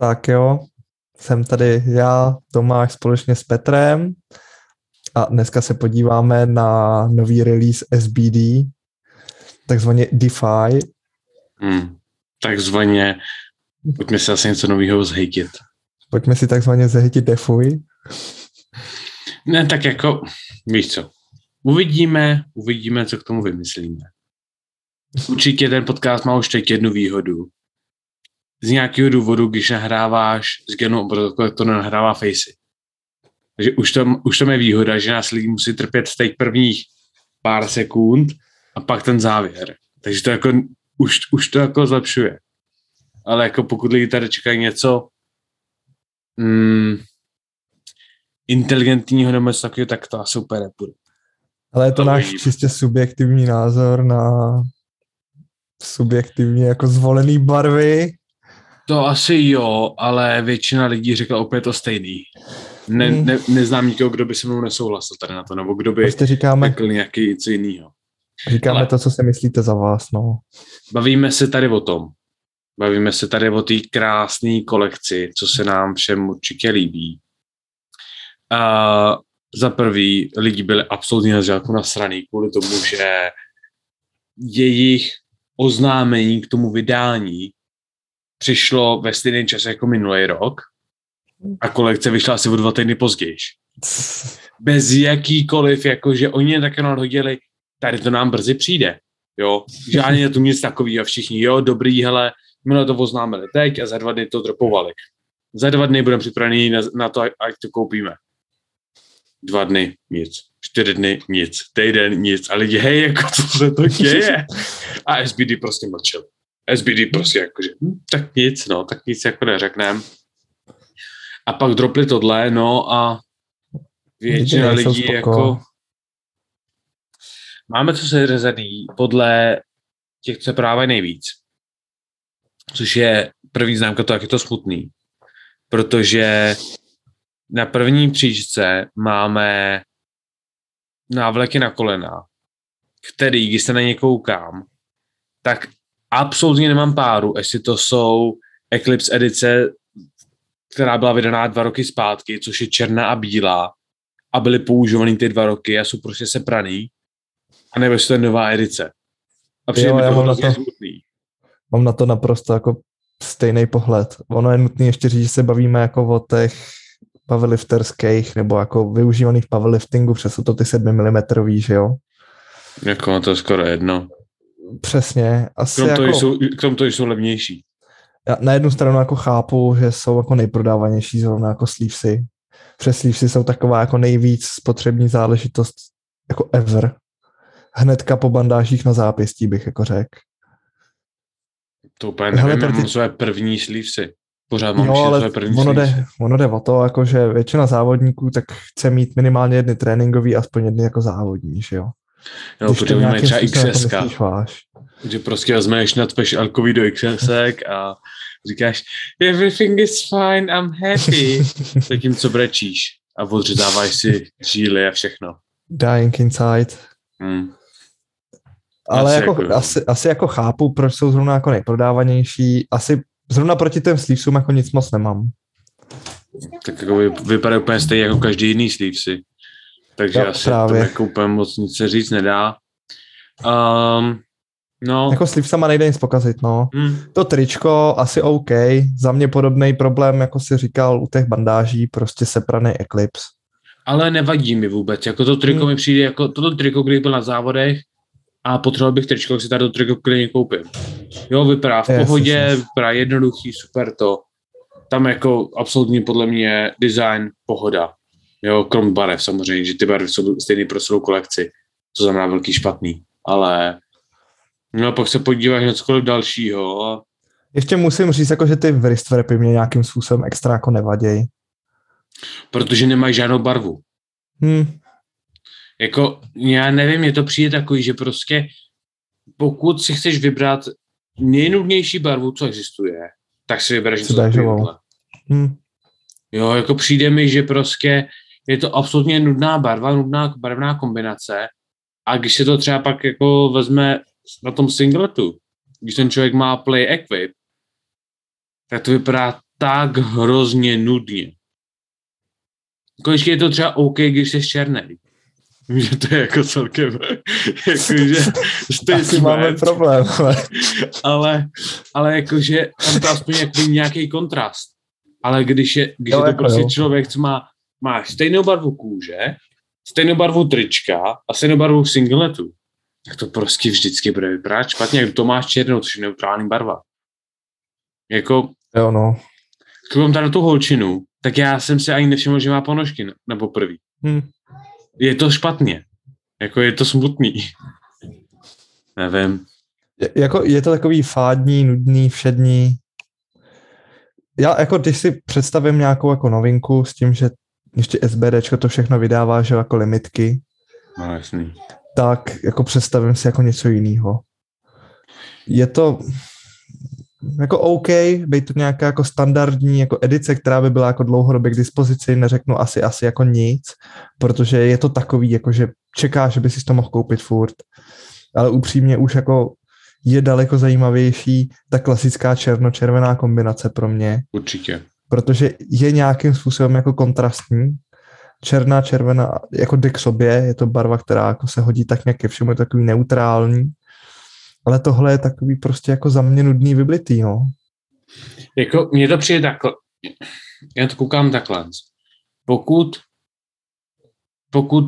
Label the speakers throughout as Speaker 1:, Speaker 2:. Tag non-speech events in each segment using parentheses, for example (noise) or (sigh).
Speaker 1: Tak jo, jsem tady já, Tomáš, společně s Petrem a dneska se podíváme na nový release SBD, takzvaně DeFi.
Speaker 2: Hmm, takzvaně, pojďme si asi něco nového zhejtit.
Speaker 1: Pojďme si takzvaně zhejtit DeFi.
Speaker 2: Ne, tak jako, víš co, uvidíme, uvidíme, co k tomu vymyslíme. Určitě ten podcast má už teď jednu výhodu. Z nějakého důvodu, když nahráváš z genu obrazovku, tak to nenahrává Facey. Takže už to, už to je výhoda, že nás lidi musí trpět v těch prvních pár sekund a pak ten závěr. Takže to jako, už, už to jako zlepšuje. Ale jako pokud lidi tady čekají něco mm, inteligentního nebo něco takového, tak to asi úplně nepůjde.
Speaker 1: Ale je to,
Speaker 2: To
Speaker 1: náš
Speaker 2: uvidíme.
Speaker 1: čistě subjektivní názor na subjektivně jako zvolený barvy.
Speaker 2: To asi jo, ale většina lidí řekla opět to stejný. Ne,
Speaker 1: Hmm.
Speaker 2: ne, neznám nikoho, kdo by se mnou nesouhlasil tady na to, nebo kdo by
Speaker 1: Prostě říkáme,
Speaker 2: řekl nějaký něco jiného.
Speaker 1: říkáme
Speaker 2: ale-
Speaker 1: to, co si myslíte za vás, no.
Speaker 2: Bavíme se tady o tom. Bavíme se tady o té krásné kolekci, co se nám všem určitě líbí. A za prvý, lidi byli absolutně na začátku nasraný kvůli tomu, že jejich oznámení k tomu vydání přišlo ve stejném čase jako minulý rok a kolekce vyšla asi o dva týdny později. (laughs) Bez jakýkoliv, jakože oni jen tak jenom hodili, tady to nám brzy přijde. Jo, žádný tu nic takového. Všichni, jo, dobrý, hele, my to oznámili teď a za dva dny to dropovali. Za dva dny budeme připraveni na, na to, ať to koupíme. Dva dny, nic. Čtyři dny, nic. Týden, nic. A lidi, hej, jako co se to děje? (laughs) A SBD prostě mlčel. SBD prostě jakože, hm, tak nic, no, tak nic jako neřeknem. A pak dropli tohle, no a většina lidí
Speaker 1: spoko.
Speaker 2: jako... Máme co se řazený podle těch, co právě nejvíc. Což je první známka to, jak je to smutný. Protože na první příčce máme návleky na kolena, který, když se na ně koukám, tak absolutně nemám páru, jestli to jsou Eclipse edice, která byla vydaná dva roky zpátky, což je černá a bílá, a byly používaný ty dva roky a jsou prostě sepraný, a nebo jestli to je nová edice. A přijde
Speaker 1: Jo,
Speaker 2: mi to
Speaker 1: mám na to-
Speaker 2: smutný.
Speaker 1: Mám na to naprosto jako stejný pohled. Ono je nutné ještě říct, že se bavíme jako o těch powerlifterských nebo jako využívaných powerliftingu, přes jsou to ty 7 mm, že jo?
Speaker 2: Jako to je skoro jedno.
Speaker 1: Přesně. Asi
Speaker 2: Krom
Speaker 1: jako,
Speaker 2: toho, jsou, krom toho jsou levnější.
Speaker 1: já na jednu stranu jako chápu, že jsou jako nejprodávanější zrovna jako sleevesy. Přes sleevesy jsou taková jako nejvíc spotřební záležitost jako ever. Hnedka po bandážích na zápěstí bych jako řekl.
Speaker 2: To úplně nevím,
Speaker 1: tady ty-
Speaker 2: mám své první slívsy. Pořád mám
Speaker 1: Jo, ale
Speaker 2: své první
Speaker 1: ono
Speaker 2: slívsy.
Speaker 1: jde, ono jde o to, jako že většina závodníků tak chce mít minimálně jedny tréninkový, aspoň jedny jako závodní, že jo?
Speaker 2: Jo, protože
Speaker 1: to
Speaker 2: oni mají třeba XS,
Speaker 1: myslíš váš.
Speaker 2: že prostě vezmeš nadpeš alkový do XS a říkáš everything is fine, I'm happy. (laughs) Zatímco brečíš a odřezáváš si žíly a všechno.
Speaker 1: Dying inside.
Speaker 2: Hmm.
Speaker 1: Ale
Speaker 2: Asi
Speaker 1: jako,
Speaker 2: jako
Speaker 1: asi, asi jako chápu, proč jsou zrovna jako nejprodávanější. Asi zrovna proti těm sleevesům jako nic moc nemám.
Speaker 2: Tak jako vy, vypadá úplně stejně jako každý jiný slívsy. Takže
Speaker 1: Jo,
Speaker 2: asi
Speaker 1: právě.
Speaker 2: to jako úplně moc nic se říct nedá. Um, no,
Speaker 1: Jako sleevesama nejde nic pokazit, no.
Speaker 2: hm,
Speaker 1: To tričko asi OK. Za mě podobný problém, jako si říkal u těch bandáží, prostě sepraný Eclipse.
Speaker 2: ale nevadí mi vůbec. Jako to triko
Speaker 1: Hmm.
Speaker 2: mi přijde jako toto triko, když byl na závodech a potřeboval bych tričko, tak si tady to triko klidně koupím. Jo, vypadá v pohodě,
Speaker 1: yes,
Speaker 2: vypadá jednoduchý, super to. Tam jako absolutně podle mě design, pohoda. Jo, krom barev samozřejmě, že ty barvy jsou stejný pro celou kolekci, to znamená velký špatný. Ale no pak se podíváš na cokoliv dalšího a
Speaker 1: Ještě musím říct, jako, že ty wrist wrapy mě nějakým způsobem extra jako nevadějí.
Speaker 2: protože nemají žádnou barvu.
Speaker 1: Hm,
Speaker 2: Jako, já nevím, je to přijde takový, že prostě pokud si chceš vybrat nejnudnější barvu, co existuje, tak si vybereš něco takového.
Speaker 1: hm.
Speaker 2: Jo, jako přijde mi, že prostě je to absolutně nudná barva, nudná barevná kombinace a když se to třeba pak jako vezme na tom singletu, když ten člověk má play equip, tak to vypadá tak hrozně nudně. Konečně je to třeba OK, když jsi černý. Že to je jako celkem, (laughs) jakože
Speaker 1: Asi máme problém. Ale,
Speaker 2: ale, ale jakože tam to aspoň jako nějaký kontrast. Ale když je, když
Speaker 1: Jo,
Speaker 2: je to
Speaker 1: jako
Speaker 2: prostě
Speaker 1: jo.
Speaker 2: člověk, co má, má stejnou barvu kůže, stejnou barvu trička a stejnou barvu singletu, tak to prostě vždycky bude vypadat špatně. Jak to máš černou, což je neutrální barva. Jako,
Speaker 1: jo, no.
Speaker 2: koukám tady tu holčinu, tak já jsem si ani nevšiml, že má ponožky na- na poprví.
Speaker 1: Hm.
Speaker 2: Je to špatně. Jako je to smutný. Nevím.
Speaker 1: Je, jako, je to takový fádní, nudný, všední. Já jako, když si představím nějakou jako novinku s tím, že ještě SBDčko to všechno vydává, že jako limitky,
Speaker 2: No jasný.
Speaker 1: tak jako představím si jako něco jiného. Je to jako OK, být to nějaká jako standardní jako edice, která by byla jako dlouhodobě k dispozici, neřeknu asi asi jako nic, protože je to takový, jako že čekáš, že by si to mohl koupit furt, ale upřímně už jako je daleko zajímavější ta klasická černo-červená kombinace pro mě,
Speaker 2: Určitě.
Speaker 1: Protože je nějakým způsobem jako kontrastní. Černá, červená, jako jde k sobě, je to barva, která jako se hodí tak nějak ke všemu, je takový neutrální. Ale tohle je takový prostě jako za mě nudný vyblitý, no.
Speaker 2: Jako, mně to přijde takhle. Já to koukám takhle. Pokud, pokud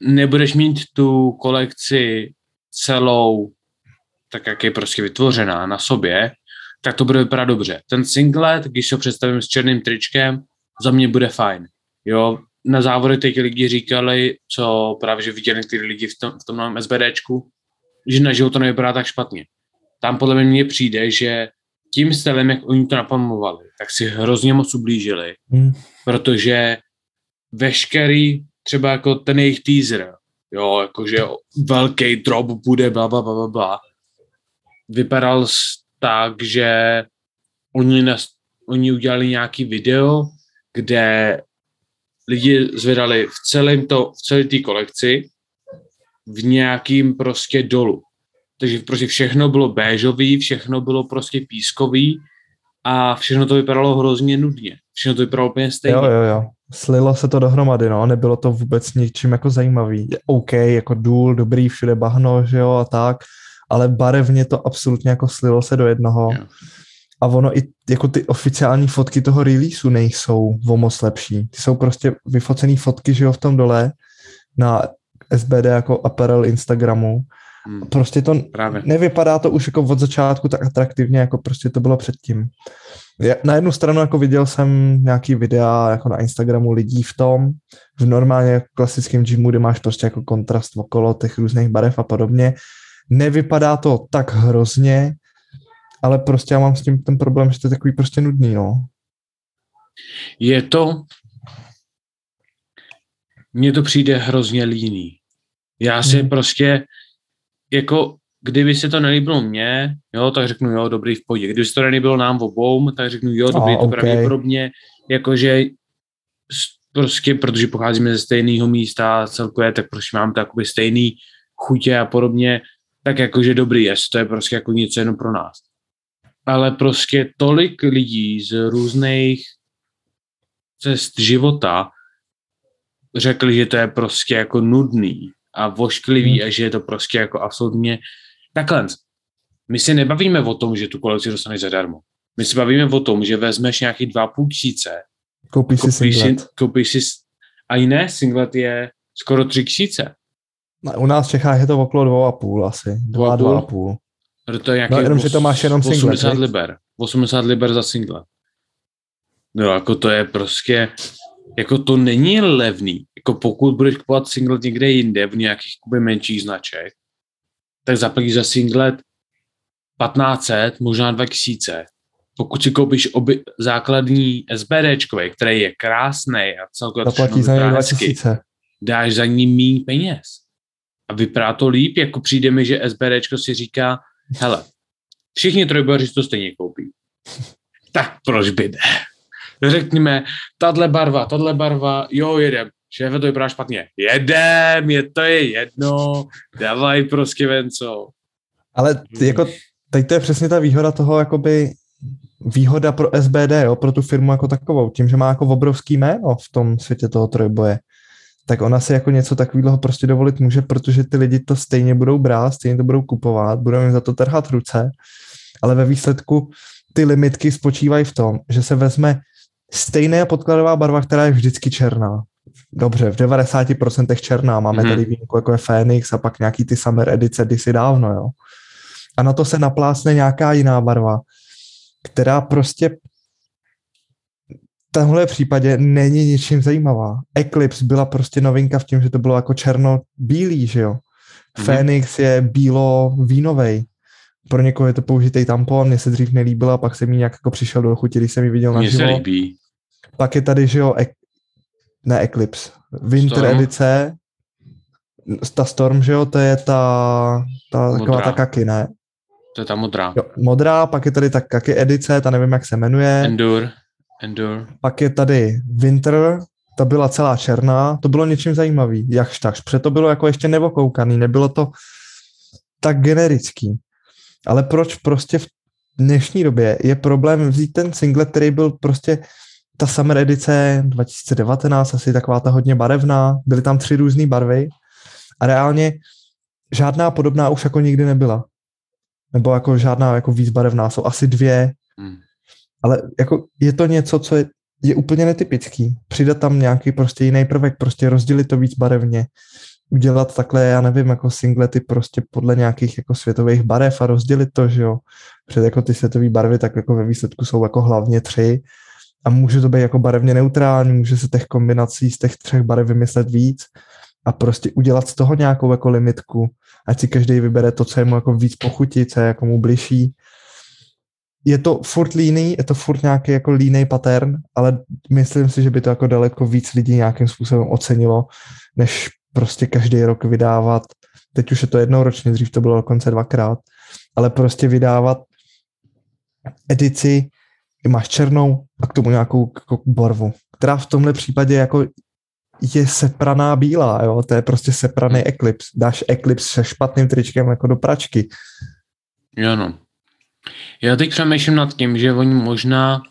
Speaker 2: nebudeš mít tu kolekci celou tak, jak je prostě vytvořená na sobě, tak to bude vypadat dobře. Ten singlet, když ho představím s černým tričkem, za mě bude fajn. Jo, na závody teď lidi říkali, co právě, že viděli ty lidi v tom, v tom novém SBDčku, že na život to nevypadá tak špatně. Tam podle mě přijde, že tím stylem, jak oni to napamovali, tak si hrozně moc ublížili,
Speaker 1: Hm.
Speaker 2: protože veškerý, třeba jako ten jejich teaser, jo, jakože velký drop bude, bla, bla, bla, bla, bla, vypadal s- tak, že oni, nas, oni udělali nějaký video, kde lidi zvedali v celém to, v celé té kolekci v nějakým prostě dolu. Takže prostě všechno bylo béžový, všechno bylo prostě pískový a všechno to vypadalo hrozně nudně. Všechno to vypadalo úplně stejně.
Speaker 1: Jo, jo, jo. Slilo se to dohromady, no, nebylo to vůbec ničím jako zajímavý. OK, jako důl, dobrý, všude bahno, že jo, a tak, ale barevně to absolutně jako slilo se do jednoho.
Speaker 2: Jo.
Speaker 1: A ono i jako ty oficiální fotky toho releaseu nejsou o moc lepší. Ty jsou prostě vyfocený fotky, že jo, v tom dole na SBD jako apparel Instagramu.
Speaker 2: Hmm,
Speaker 1: Prostě to
Speaker 2: právě.
Speaker 1: nevypadá to už jako od začátku tak atraktivně, jako prostě to bylo předtím. Já- Na jednu stranu jako viděl jsem nějaký videa jako na Instagramu lidí v tom, v normálně klasickém gymu, kde máš prostě jako kontrast okolo těch různých barev a podobně. Nevypadá to tak hrozně, ale prostě já mám s tím ten problém, že to je takový prostě nudný, no.
Speaker 2: Je to, mně to přijde hrozně líný. Já si
Speaker 1: Hmm.
Speaker 2: prostě, jako, kdyby se to nelíbilo mně, jo, tak řeknu, jo, dobrý v pohodě. Kdyby se to nelíbilo nám obou, tak řeknu, jo, dobrý,
Speaker 1: A,
Speaker 2: to
Speaker 1: ok.
Speaker 2: pravděpodobně, jakože prostě, protože pocházíme ze stejného místa celkově, tak prostě mám to jakoby stejný chutě a podobně, tak jakože dobrý, jest, to je prostě jako něco jenom pro nás. Ale prostě tolik lidí z různých cest života řekli, že to je prostě jako nudný a vošklivý
Speaker 1: Hmm.
Speaker 2: a že je to prostě jako absolutně takhle. My se nebavíme o tom, že tu kolekci dostaneš zadarmo. My se bavíme o tom, že vezmeš nějaký dva půl tisíce,
Speaker 1: Koupíš si
Speaker 2: koupíš si,
Speaker 1: singlet.
Speaker 2: koupíš si, a jiné singlet je skoro tři tisíce.
Speaker 1: No, U nás v Čechách je to okolo dvou a půl asi. Dva, dva
Speaker 2: půl?
Speaker 1: a půl.
Speaker 2: To je nějaký
Speaker 1: No, jenom, že to máš jenom singlet,
Speaker 2: 80
Speaker 1: viď?
Speaker 2: liber. 80 liber za singlet. No, jako to je prostě, jako to není levný. Jako pokud budeš kupovat singlet někde jinde, v nějakých jakoby menších značek, tak zaplatíš za singlet 1500, možná 2000. Pokud si koupíš oby, základní SBDčkový, který je krásný a celkově to všechno
Speaker 1: za něj
Speaker 2: vypadá hezky,
Speaker 1: 2000.
Speaker 2: dáš za ní méně peněz. A vypadá to líp, jako přijde mi, že SBDčko si říká, hele, všichni trojbojaři to stejně koupí. (laughs) Tak proč by ne? Řekněme, tahle barva, tahle barva, jo, jedem. Šéfe, to vypadá špatně. Jedem, je to je jedno, dávaj prostě ven co.
Speaker 1: Ale ty, jako, teď to je přesně ta výhoda toho, jakoby výhoda pro SBD, jo, pro tu firmu jako takovou, tím, že má jako obrovský jméno v tom světě toho trojboje, tak ona si jako něco takového prostě dovolit může, protože ty lidi to stejně budou brát, stejně to budou kupovat, budou jim za to trhat ruce, ale ve výsledku ty limitky spočívají v tom, že se vezme stejná podkladová barva, která je vždycky černá. Dobře, v 90% černá, máme mm-hmm. tady výjimku jako je Phoenix a pak nějaký ty Summer edice kdysi dávno, jo. A na to se naplásne nějaká jiná barva, která prostě tomhle případě není ničím zajímavá. Eclipse byla prostě novinka v tím, že to bylo jako černo-bílý, že jo. Mm-hmm. Phoenix je bílo-vínovej pro někoho je to použitý tampon, mně se dřív nelíbila, pak jsem mi nějak jako přišel do chuti, když jsem ji viděl na
Speaker 2: Mně se líbí.
Speaker 1: Pak je tady, že jo, ek, ne Eclipse, Winter Storm. edice, ta Storm, že jo, to je ta, ta taková ta kaky, ne?
Speaker 2: To je ta modrá.
Speaker 1: Jo, modrá, pak je tady ta kaky edice, ta nevím, jak se jmenuje.
Speaker 2: Endure. Endure.
Speaker 1: Pak je tady Winter, ta byla celá černá, to bylo něčím zajímavý, jakž takž. Proto bylo jako ještě nevokoukaný, nebylo to tak generický. Ale proč prostě v dnešní době je problém vzít ten single, který byl prostě ta Summer edice 2019, asi taková ta hodně barevná, byly tam tři různé barvy a reálně žádná podobná už jako nikdy nebyla. Nebo jako žádná jako víc barevná, jsou asi dvě, hmm. Ale jako je to něco, co je, je úplně netypický. Přidat tam nějaký prostě jiný prvek, prostě rozdělit to víc barevně, udělat takhle, já nevím, jako singlety prostě podle nějakých jako světových barev a rozdělit to, že jo. Před jako ty světové barvy, tak jako ve výsledku jsou jako hlavně tři a může to být jako barevně neutrální, může se těch kombinací z těch třech barev vymyslet víc a prostě udělat z toho nějakou jako limitku, ať si každý vybere to, co je mu jako víc pochutí, co je jako mu bližší. Je to furt líný, je to furt nějaký jako línej pattern, ale myslím si, že by to jako daleko víc lidí nějakým způsobem ocenilo, než prostě každý rok vydávat, teď už je to jednou ročně, dřív to bylo dokonce dvakrát, ale prostě vydávat edici, máš černou a k tomu nějakou jako barvu, která v tomhle případě jako je sepraná bílá, jo, to je prostě sepraný Eclipse. Dáš Eclipse se špatným tričkem jako do pračky.
Speaker 2: Jo no. Já teď přemýšlím nad tím, že oni možná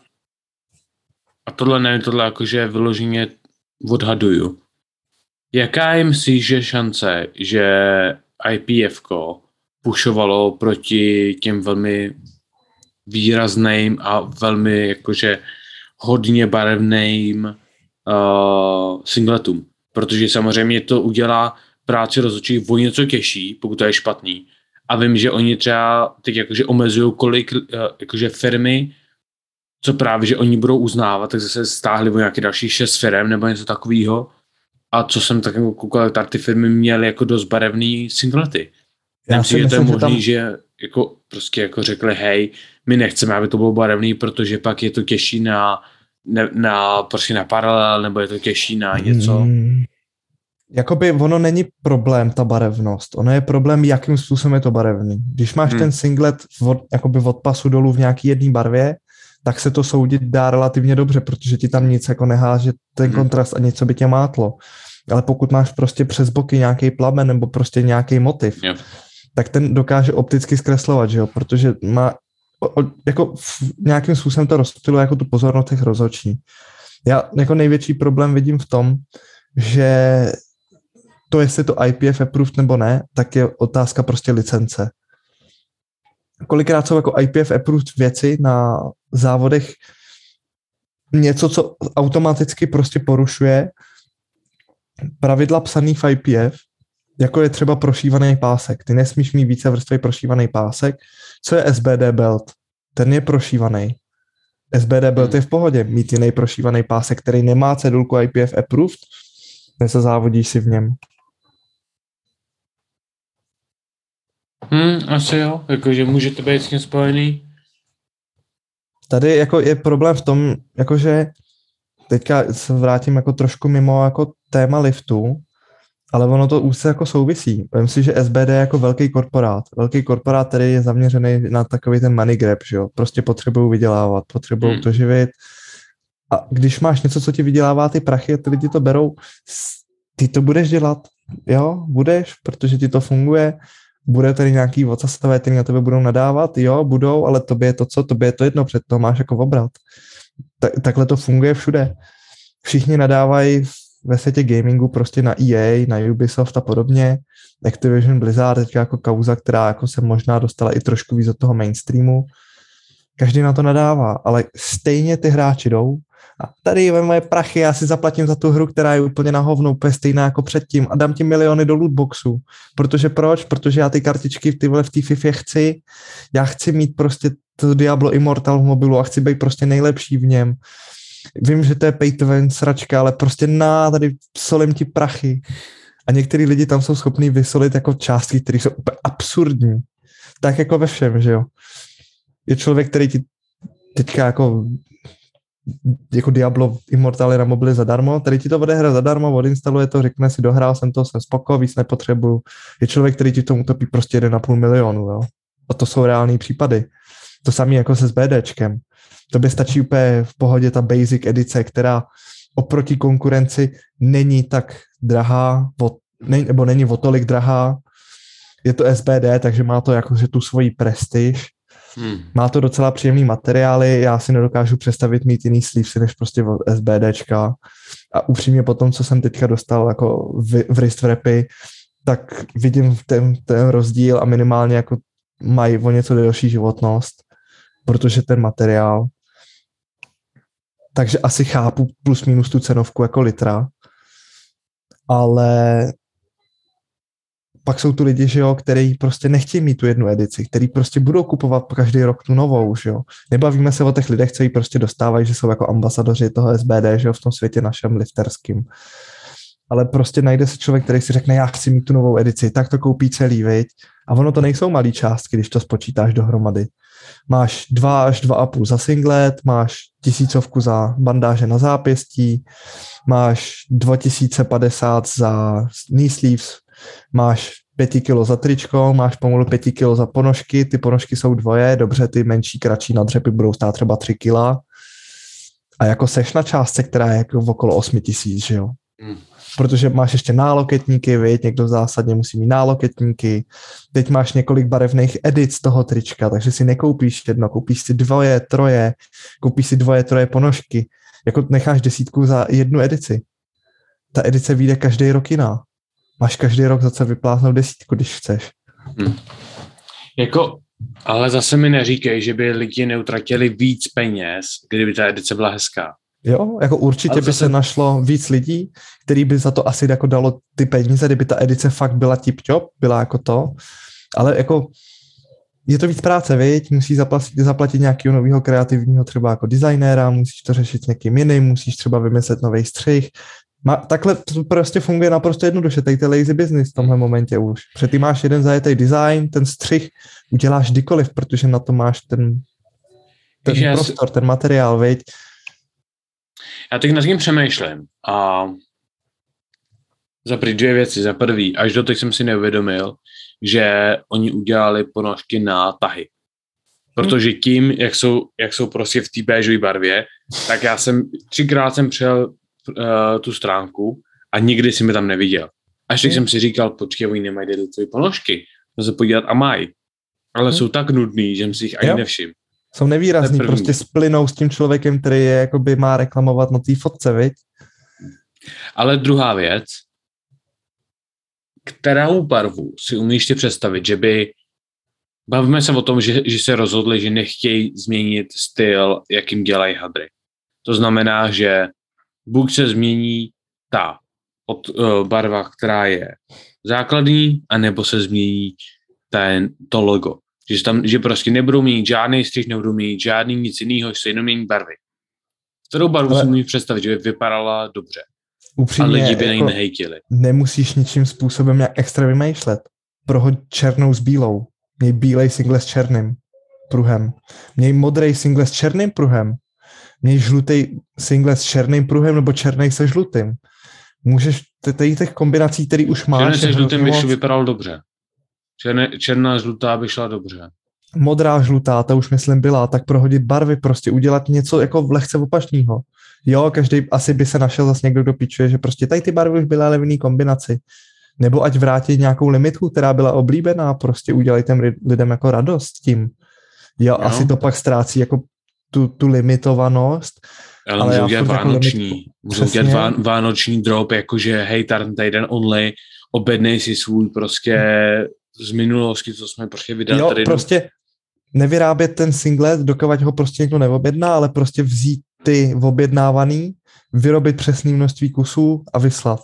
Speaker 2: a tohle ne, tohle jakože vyloženě odhaduju, Jaká je myslíš, že šance, že IPF pušovalo proti těm velmi výrazným a velmi jakože hodně barevným uh, singletům. Protože samozřejmě to udělá práci rozhodčí o něco těžší, pokud to je špatný. A vím, že oni třeba teď jakože omezují kolik uh, jakože firmy, co právě, že oni budou uznávat, tak zase stáhli o nějaké další šest firm nebo něco takového a co jsem tak jako koukal, tak ty firmy měly jako dost barevný singlety. Já myslím, že to je možný, že, tam... že jako prostě jako řekli, hej, my nechceme, aby to bylo barevný, protože pak je to těžší na, na, na prostě na paralel, nebo je to těžší na něco. Hmm.
Speaker 1: Jakoby ono není problém ta barevnost, ono je problém, jakým způsobem je to barevný. Když máš hmm. ten singlet od, jakoby od pasu dolů v nějaký jedné barvě, tak se to soudit dá relativně dobře, protože ti tam nic jako neháže ten hmm. kontrast a něco by tě mátlo. Ale pokud máš prostě přes boky nějaký plamen nebo prostě nějaký motiv, yep. tak ten dokáže opticky zkreslovat, že jo, protože má o, o, jako v nějakým způsobem to rozptyluje jako tu pozornost těch rozhodčí. Já jako největší problém vidím v tom, že to, jestli to IPF approved nebo ne, tak je otázka prostě licence. Kolikrát jsou jako IPF approved věci na závodech něco, co automaticky prostě porušuje pravidla psaný v IPF, jako je třeba prošívaný pásek. Ty nesmíš mít více vrstvy prošívaný pásek. Co je SBD belt? Ten je prošívaný. SBD belt je v pohodě. Mít jiný prošívaný pásek, který nemá cedulku IPF approved, závodíš si v něm.
Speaker 2: Hmm, asi jo, jakože může to být s tím spojený.
Speaker 1: Tady jako je problém v tom, jakože teďka se vrátím jako trošku mimo jako téma liftu, ale ono to už se jako souvisí. Vím si, že SBD je jako velký korporát. Velký korporát, který je zaměřený na takový ten money grab, že jo. Prostě potřebují vydělávat, potřebují hmm. to živit. A když máš něco, co ti vydělává ty prachy a ty lidi to berou, ty to budeš dělat, jo, budeš, protože ti to funguje bude tady nějaký vocasové, který na tebe budou nadávat, jo, budou, ale tobě je to co, tobě je to jedno, před to máš jako obrat. Tak, takhle to funguje všude. Všichni nadávají ve světě gamingu prostě na EA, na Ubisoft a podobně. Activision Blizzard teďka jako kauza, která jako se možná dostala i trošku víc do toho mainstreamu. Každý na to nadává, ale stejně ty hráči jdou a tady ve moje prachy, já si zaplatím za tu hru, která je úplně na hovno, úplně stejná jako předtím a dám ti miliony do lootboxu. Protože proč? Protože já ty kartičky v, tyhle v té FIFA chci. Já chci mít prostě to Diablo Immortal v mobilu a chci být prostě nejlepší v něm. Vím, že to je pay to win sračka, ale prostě na, tady solím ti prachy. A některý lidi tam jsou schopní vysolit jako částky, které jsou úplně absurdní. Tak jako ve všem, že jo. Je člověk, který ti teďka jako jako Diablo Immortal je na mobily zadarmo, tady ti to odehra zadarmo, odinstaluje to, řekne si, dohrál jsem to, jsem spokojený, víc nepotřebuju. Je člověk, který ti tomu utopí prostě 1,5 milionu, jo. A to jsou reální případy. To samé jako se s BDčkem. To by stačí úplně v pohodě ta basic edice, která oproti konkurenci není tak drahá, ne, nebo není o tolik drahá. Je to SBD, takže má to jakože tu svoji prestiž Hmm. Má to docela příjemný materiály, já si nedokážu představit mít jiný sleevesy než prostě SBDčka. A upřímně po tom, co jsem teďka dostal jako v, v wrist wrapy, tak vidím ten, ten rozdíl a minimálně jako mají o něco delší životnost, protože ten materiál. Takže asi chápu plus minus tu cenovku jako litra, ale pak jsou tu lidi, že jo, který prostě nechtějí mít tu jednu edici, který prostě budou kupovat každý rok tu novou, že jo. Nebavíme se o těch lidech, co ji prostě dostávají, že jsou jako ambasadoři toho SBD, že jo, v tom světě našem lifterským. Ale prostě najde se člověk, který si řekne, já chci mít tu novou edici, tak to koupí celý, viď? A ono to nejsou malé částky, když to spočítáš dohromady. Máš dva až dva a půl za singlet, máš tisícovku za bandáže na zápěstí, máš 2050 za knee sleeves, máš pěti kilo za tričko, máš pomalu pěti kilo za ponožky, ty ponožky jsou dvoje, dobře, ty menší, kratší nadřepy budou stát třeba tři kila. A jako seš na částce, která je jako v okolo 8 tisíc, že jo? Mm. Protože máš ještě náloketníky, viď? někdo zásadně musí mít náloketníky. Teď máš několik barevných edic toho trička, takže si nekoupíš jedno, koupíš si dvoje, troje, koupíš si dvoje, troje ponožky. Jako necháš desítku za jednu edici. Ta edice vyjde každý rok jiná máš každý rok zase vypláznout desítku, když chceš. Hmm.
Speaker 2: Jako, ale zase mi neříkej, že by lidi neutratili víc peněz, kdyby ta edice byla hezká.
Speaker 1: Jo, jako určitě ale by zase... se našlo víc lidí, který by za to asi jako dalo ty peníze, kdyby ta edice fakt byla tip-top, byla jako to, ale jako je to víc práce, viď? Musíš zaplatit, zaplatit nějakého nového kreativního třeba jako designéra, musíš to řešit s někým jiným, musíš třeba vymyslet nový střih, má, takhle to prostě funguje naprosto jednoduše, tady to lazy business v tomhle momentě už. Předtím máš jeden zajetý design, ten střih uděláš kdykoliv, protože na to máš ten, ten Víš, prostor, ten materiál, viď?
Speaker 2: Já teď nad tím přemýšlím a za dvě věci. Za prvý, až do teď jsem si neuvědomil, že oni udělali ponožky na tahy. Protože tím, jak jsou, jak jsou prostě v té béžové barvě, tak já jsem třikrát jsem přijel uh, tu stránku a nikdy si mi tam neviděl. Až tak hmm. jsem si říkal, počkej, oni nemají tvoje ponožky, můžu se podívat a mají. Ale hmm. jsou tak nudný, že jsem si jich ani nevšiml.
Speaker 1: Jsou nevýrazný, prostě splynou s tím člověkem, který je, jakoby má reklamovat na té fotce, viď?
Speaker 2: Ale druhá věc, kterou barvu si umíš ty představit, že by Bavíme se o tom, že, že se rozhodli, že nechtějí změnit styl, jakým dělají hadry. To znamená, že buď se změní ta od, uh, barva, která je základní, anebo se změní ten, to logo. Že, tam, že prostě nebudou mít žádný střih, nebudou mít žádný nic jiného, že se jenom mění barvy. Kterou barvu Ale... si můžeš představit, že by vypadala dobře. Upřímně, a lidi by jako nehejtili.
Speaker 1: Nemusíš ničím způsobem nějak extra vymýšlet. Prohoď černou s bílou. Měj bílej single s černým pruhem. Měj modrý single s černým pruhem měj žlutý single s černým pruhem nebo černý se žlutým. Můžeš, tady těch kombinací, který už máš...
Speaker 2: Černý se žlutým by vypadal dobře. Černé, černá žlutá by šla dobře.
Speaker 1: Modrá žlutá, ta už myslím byla, tak prohodit barvy, prostě udělat něco jako v lehce opačného. Jo, každý asi by se našel zase někdo, kdo pičuje, že prostě tady ty barvy už byly ale v jiný kombinaci. Nebo ať vrátí nějakou limitku, která byla oblíbená, prostě udělají těm lidem jako radost tím. Jo, no. asi to pak ztrácí jako tu, tu limitovanost.
Speaker 2: Ale, ale můžou udělat jako vánoční, můžou udělat vá, vánoční drop, jakože hej, tady den only, obednej si svůj prostě z minulosti, co jsme prostě vydali.
Speaker 1: Jo,
Speaker 2: tady
Speaker 1: prostě nevyrábět ten singlet, dokovat ho prostě někdo neobjedná, ale prostě vzít ty objednávaný, vyrobit přesné množství kusů a vyslat.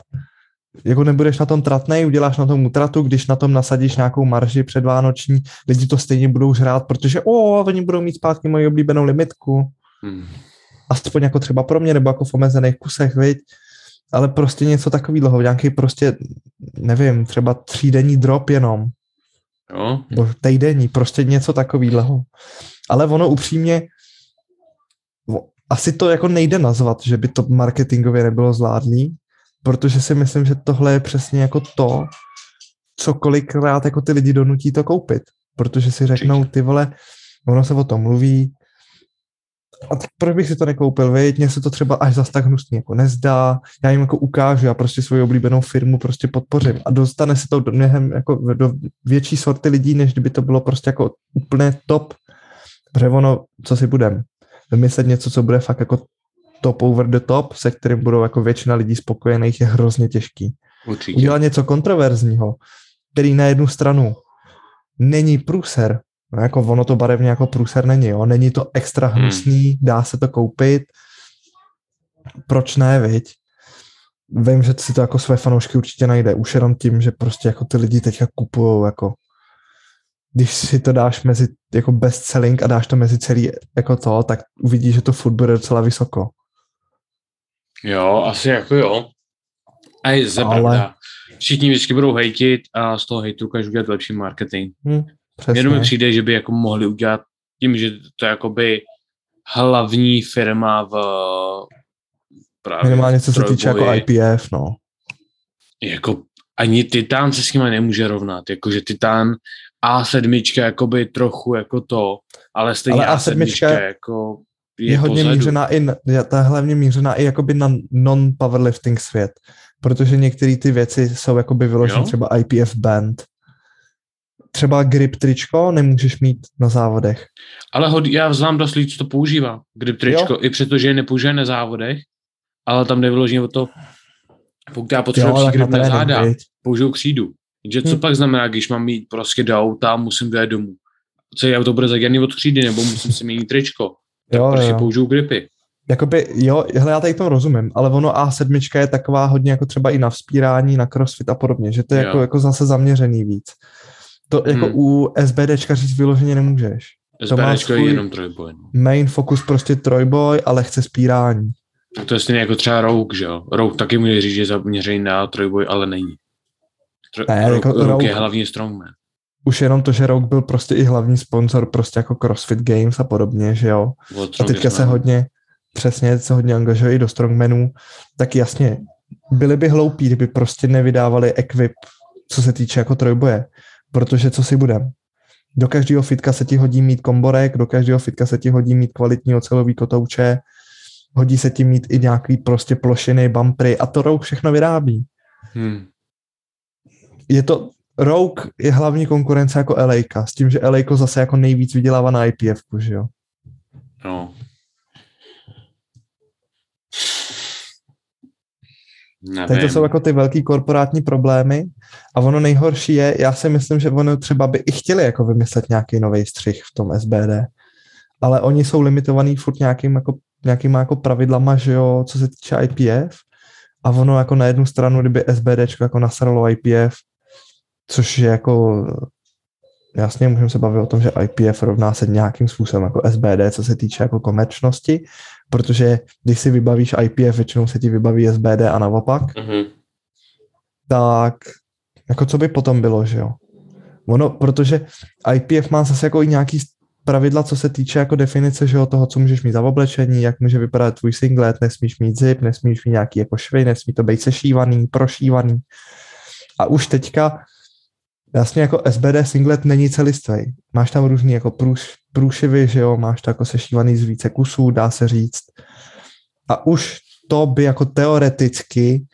Speaker 1: Jako nebudeš na tom tratnej, uděláš na tom utratu, když na tom nasadíš nějakou marži předvánoční, lidi to stejně budou žrát, protože o, oni budou mít zpátky moji oblíbenou limitku. Hmm. Aspoň jako třeba pro mě, nebo jako v omezených kusech, viď? Ale prostě něco takového, nějaký prostě, nevím, třeba třídenní drop jenom.
Speaker 2: Jo.
Speaker 1: Nebo týdenní, prostě něco takového. Ale ono upřímně, asi to jako nejde nazvat, že by to marketingově nebylo zvládlý, protože si myslím, že tohle je přesně jako to, co kolikrát jako ty lidi donutí to koupit. Protože si řeknou, ty vole, ono se o tom mluví, a tak proč bych si to nekoupil, viď? Mně se to třeba až zas tak hnusný jako nezdá, já jim jako ukážu, já prostě svoji oblíbenou firmu prostě podpořím. A dostane se to do mnohem jako do větší sorty lidí, než kdyby to bylo prostě jako úplně top, protože ono, co si budem, vymyslet něco, co bude fakt jako top over the top, se kterým budou jako většina lidí spokojených, je hrozně těžký.
Speaker 2: Určitě.
Speaker 1: Udělat něco kontroverzního, který na jednu stranu není průser, no jako ono to barevně jako průser není, jo? není to extra hmm. hnusný, hmm. dá se to koupit, proč ne, viď? Vím, že si to jako své fanoušky určitě najde, už jenom tím, že prostě jako ty lidi teďka kupují jako když si to dáš mezi jako bestselling a dáš to mezi celý jako to, tak uvidíš, že to furt bude docela vysoko.
Speaker 2: Jo, asi jako jo. A je Ale... Všichni vždycky budou hejtit a z toho hejtu ukážu udělat lepší marketing. Hmm, Jenom mi přijde, že by jako mohli udělat tím, že to je jakoby hlavní firma v
Speaker 1: právě Minimálně co se týče jako IPF, no.
Speaker 2: Jako ani Titan se s nimi nemůže rovnat. Jakože Titan A7 jakoby trochu jako to, ale stejně ale A7, A7 jako
Speaker 1: je, je hodně pozadu. mířená i, ta je hlavně mířená i jakoby na non-powerlifting svět, protože některé ty věci jsou jakoby vyložené třeba IPF band. Třeba grip tričko nemůžeš mít na závodech.
Speaker 2: Ale hod, já znám dost lidí, co to používá, grip tričko, jo? i přestože je nepoužije na závodech, ale tam jde vyloženě o to, pokud já potřebuji grip na záda, použiju křídu. Že co hmm. pak znamená, když mám mít prostě do auta, musím dojet domů? Co je auto bude zadělaný od křídy, nebo musím si měnit tričko? Tak jo, prostě jo. použiju gripy.
Speaker 1: Jakoby, jo, hele, já tady to rozumím, ale ono A7 je taková hodně jako třeba i na vzpírání, na crossfit a podobně, že to je jako, jako zase zaměřený víc. To jako hmm. u SBDčka říct vyloženě nemůžeš.
Speaker 2: SBDčko je jenom trojboj.
Speaker 1: No. Main focus prostě trojboj, ale chce spírání.
Speaker 2: Tak to je stejně jako třeba Rogue, že jo? Rogue taky může říct, že je zaměřený na trojboj, ale není. Tro- ne, Rogue, jako Rogue, Rogue je hlavní strongman
Speaker 1: už jenom to, že Rogue byl prostě i hlavní sponsor prostě jako CrossFit Games a podobně, že jo. A teďka se hodně, přesně, se hodně angažují do strongmanů, tak jasně, byli by hloupí, kdyby prostě nevydávali equip, co se týče jako trojboje, protože co si budem. Do každého fitka se ti hodí mít komborek, do každého fitka se ti hodí mít kvalitní ocelový kotouče, hodí se ti mít i nějaký prostě plošiny, bumpery a to Rogue všechno vyrábí. Hmm. Je to, Rogue je hlavní konkurence jako LA, s tím, že LA zase jako nejvíc vydělává na IPF, že jo?
Speaker 2: No.
Speaker 1: Tak to jsou jako ty velký korporátní problémy a ono nejhorší je, já si myslím, že ono třeba by i chtěli jako vymyslet nějaký nový střih v tom SBD, ale oni jsou limitovaný furt nějakým jako, nějakýma jako pravidlama, že jo, co se týče IPF a ono jako na jednu stranu, kdyby SBD jako nasralo IPF, což je jako jasně můžeme se bavit o tom, že IPF rovná se nějakým způsobem jako SBD, co se týče jako komerčnosti, protože když si vybavíš IPF, většinou se ti vybaví SBD a naopak, mm-hmm. tak jako co by potom bylo, že jo? Ono, protože IPF má zase jako i nějaký pravidla, co se týče jako definice, že jo, toho, co můžeš mít za oblečení, jak může vypadat tvůj singlet, nesmíš mít zip, nesmíš mít nějaký jako švy, nesmí to být sešívaný, prošívaný. A už teďka Jasně jako SBD singlet není celistvý. Máš tam různý jako průš, průšivy, že jo, máš to jako sešívaný z více kusů, dá se říct. A už to by jako teoreticky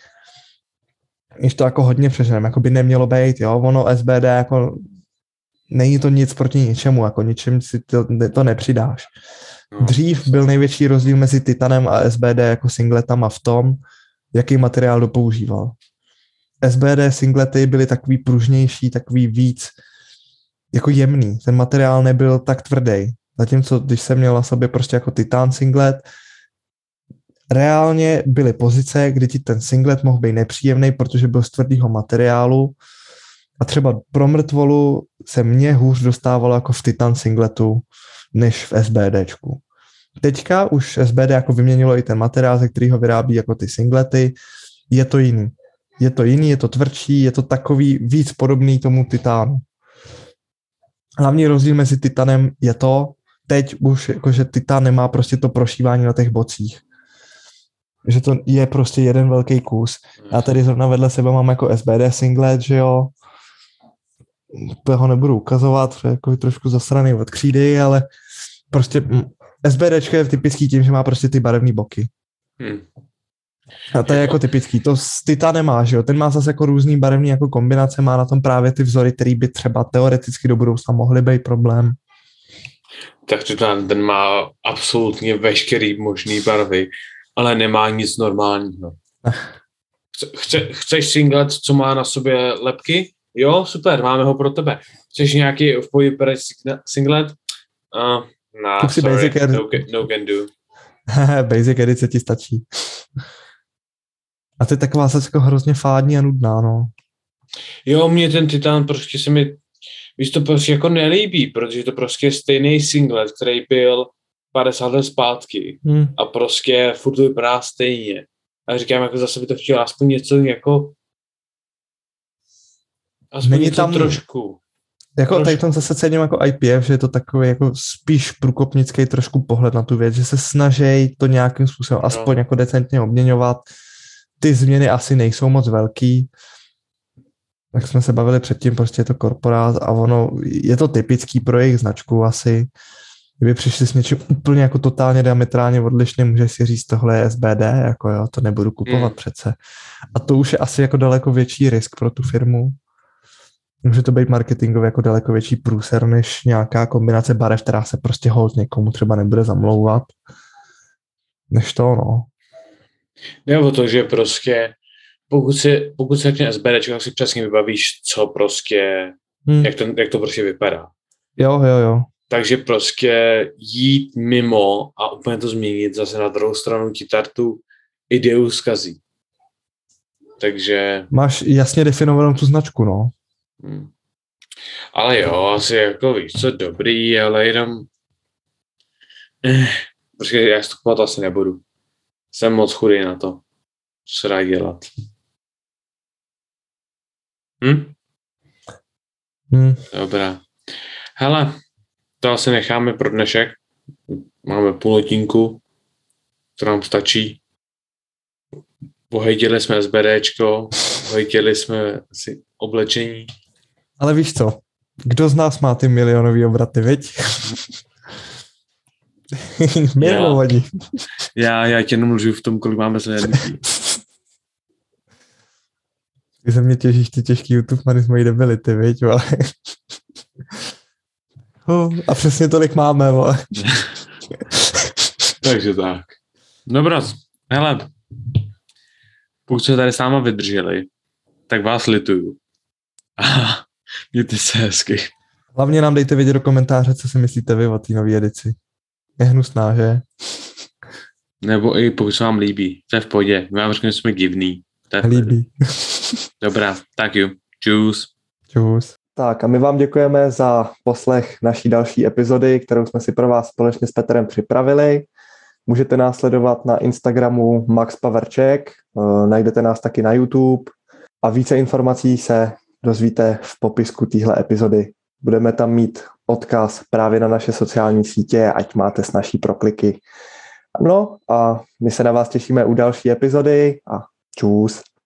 Speaker 1: když to jako hodně přeženeme, jako by nemělo být, jo, ono SBD jako není to nic proti ničemu, jako ničem si to, to nepřidáš. No. Dřív byl největší rozdíl mezi Titanem a SBD jako singletama v tom, jaký materiál dopoužíval. SBD singlety byly takový pružnější, takový víc jako jemný. Ten materiál nebyl tak tvrdý. Zatímco když jsem měl na sobě prostě jako Titan singlet, reálně byly pozice, kdy ti ten singlet mohl být nepříjemný, protože byl z tvrdého materiálu a třeba pro mrtvolu se mě hůř dostávalo jako v Titan singletu, než v SBDčku. Teďka už SBD jako vyměnilo i ten materiál, ze kterého vyrábí jako ty singlety, je to jiný. Je to jiný, je to tvrdší, je to takový víc podobný tomu titánu. Hlavní rozdíl mezi titanem je to, teď už jakože titan nemá prostě to prošívání na těch bocích. Že to je prostě jeden velký kus. Já tady zrovna vedle sebe mám jako SBD singlet, že jo. To ho nebudu ukazovat, protože jako trošku zasraný od křídy, ale prostě SBD je typický tím, že má prostě ty barevné boky. Hmm. A to je jako typický. To z Tita nemá, že jo? Ten má zase jako různý barevný jako kombinace, má na tom právě ty vzory, které by třeba teoreticky do budoucna mohly být problém.
Speaker 2: Tak Titan, ten má absolutně veškerý možný barvy, ale nemá nic normálního. Chce, chceš singlet, co má na sobě lepky? Jo, super, máme ho pro tebe. Chceš nějaký v pohybu singlet? Uh, nah, sorry, basic no, no can do. (laughs)
Speaker 1: basic edice ti stačí. A to je taková zase jako hrozně fádní a nudná, no.
Speaker 2: Jo, mě ten Titan prostě se mi, víš, to prostě jako nelíbí, protože to prostě je stejný singlet, který byl 50 let zpátky hmm. a prostě furt vypadá stejně. A říkám, jako zase by to chtěl aspoň něco jako aspoň Není něco tam, trošku.
Speaker 1: Jako trošku. tady tam zase cením jako IPF, že je to takový jako spíš průkopnický trošku pohled na tu věc, že se snaží to nějakým způsobem no. aspoň jako decentně obměňovat ty změny asi nejsou moc velký. Jak jsme se bavili předtím, prostě je to korporát a ono, je to typický pro jejich značku asi. Kdyby přišli s něčím úplně jako totálně diametrálně odlišným, můžeš si říct, tohle je SBD, jako jo, to nebudu kupovat mm. přece. A to už je asi jako daleko větší risk pro tu firmu. Může to být marketingově jako daleko větší průser, než nějaká kombinace barev, která se prostě hold někomu třeba nebude zamlouvat. Než to, no.
Speaker 2: Nebo to, že prostě pokud si, pokud si řekne SBD, tak si přesně vybavíš, co prostě, hmm. jak, to, jak to prostě vypadá.
Speaker 1: Jo, jo, jo.
Speaker 2: Takže prostě jít mimo a úplně to změnit zase na druhou stranu ti tartu ideu zkazí. Takže...
Speaker 1: Máš jasně definovanou tu značku, no. Hmm.
Speaker 2: Ale jo, asi jako víš, co dobrý, ale jenom... Eh, protože já to asi nebudu. Jsem moc chudý na to. Co se dá dělat? Hm? Hm. Dobrá. Hele, to asi necháme pro dnešek. Máme půl hodinku, to nám stačí. Pohejtili jsme SBDčko, pohejtili jsme asi oblečení.
Speaker 1: Ale víš co, kdo z nás má ty milionový obraty, viď? (laughs) Milovaní.
Speaker 2: Já, já tě jenom v tom, kolik máme sledování. (laughs)
Speaker 1: Ty se mě těžíš ty těžký YouTube many z mojí debility, viď, ale... (laughs) a přesně tolik máme, vole.
Speaker 2: Takže tak. Dobrá, hele, pokud jste tady s náma vydrželi, tak vás lituju. mějte se hezky.
Speaker 1: Hlavně nám dejte vědět do komentáře, co si myslíte vy o té nové edici. Je hnusná, že?
Speaker 2: Nebo i pokud se vám líbí. To je v pohodě. My vám řekneme, že jsme divný. To je
Speaker 1: líbí. (laughs)
Speaker 2: Dobrá, tak jo. Čus.
Speaker 1: Čus. Tak a my vám děkujeme za poslech naší další epizody, kterou jsme si pro vás společně s Petrem připravili. Můžete nás sledovat na Instagramu Max Paverček, eh, najdete nás taky na YouTube a více informací se dozvíte v popisku téhle epizody. Budeme tam mít odkaz právě na naše sociální sítě, ať máte s naší prokliky. No a my se na vás těšíme u další epizody a čus.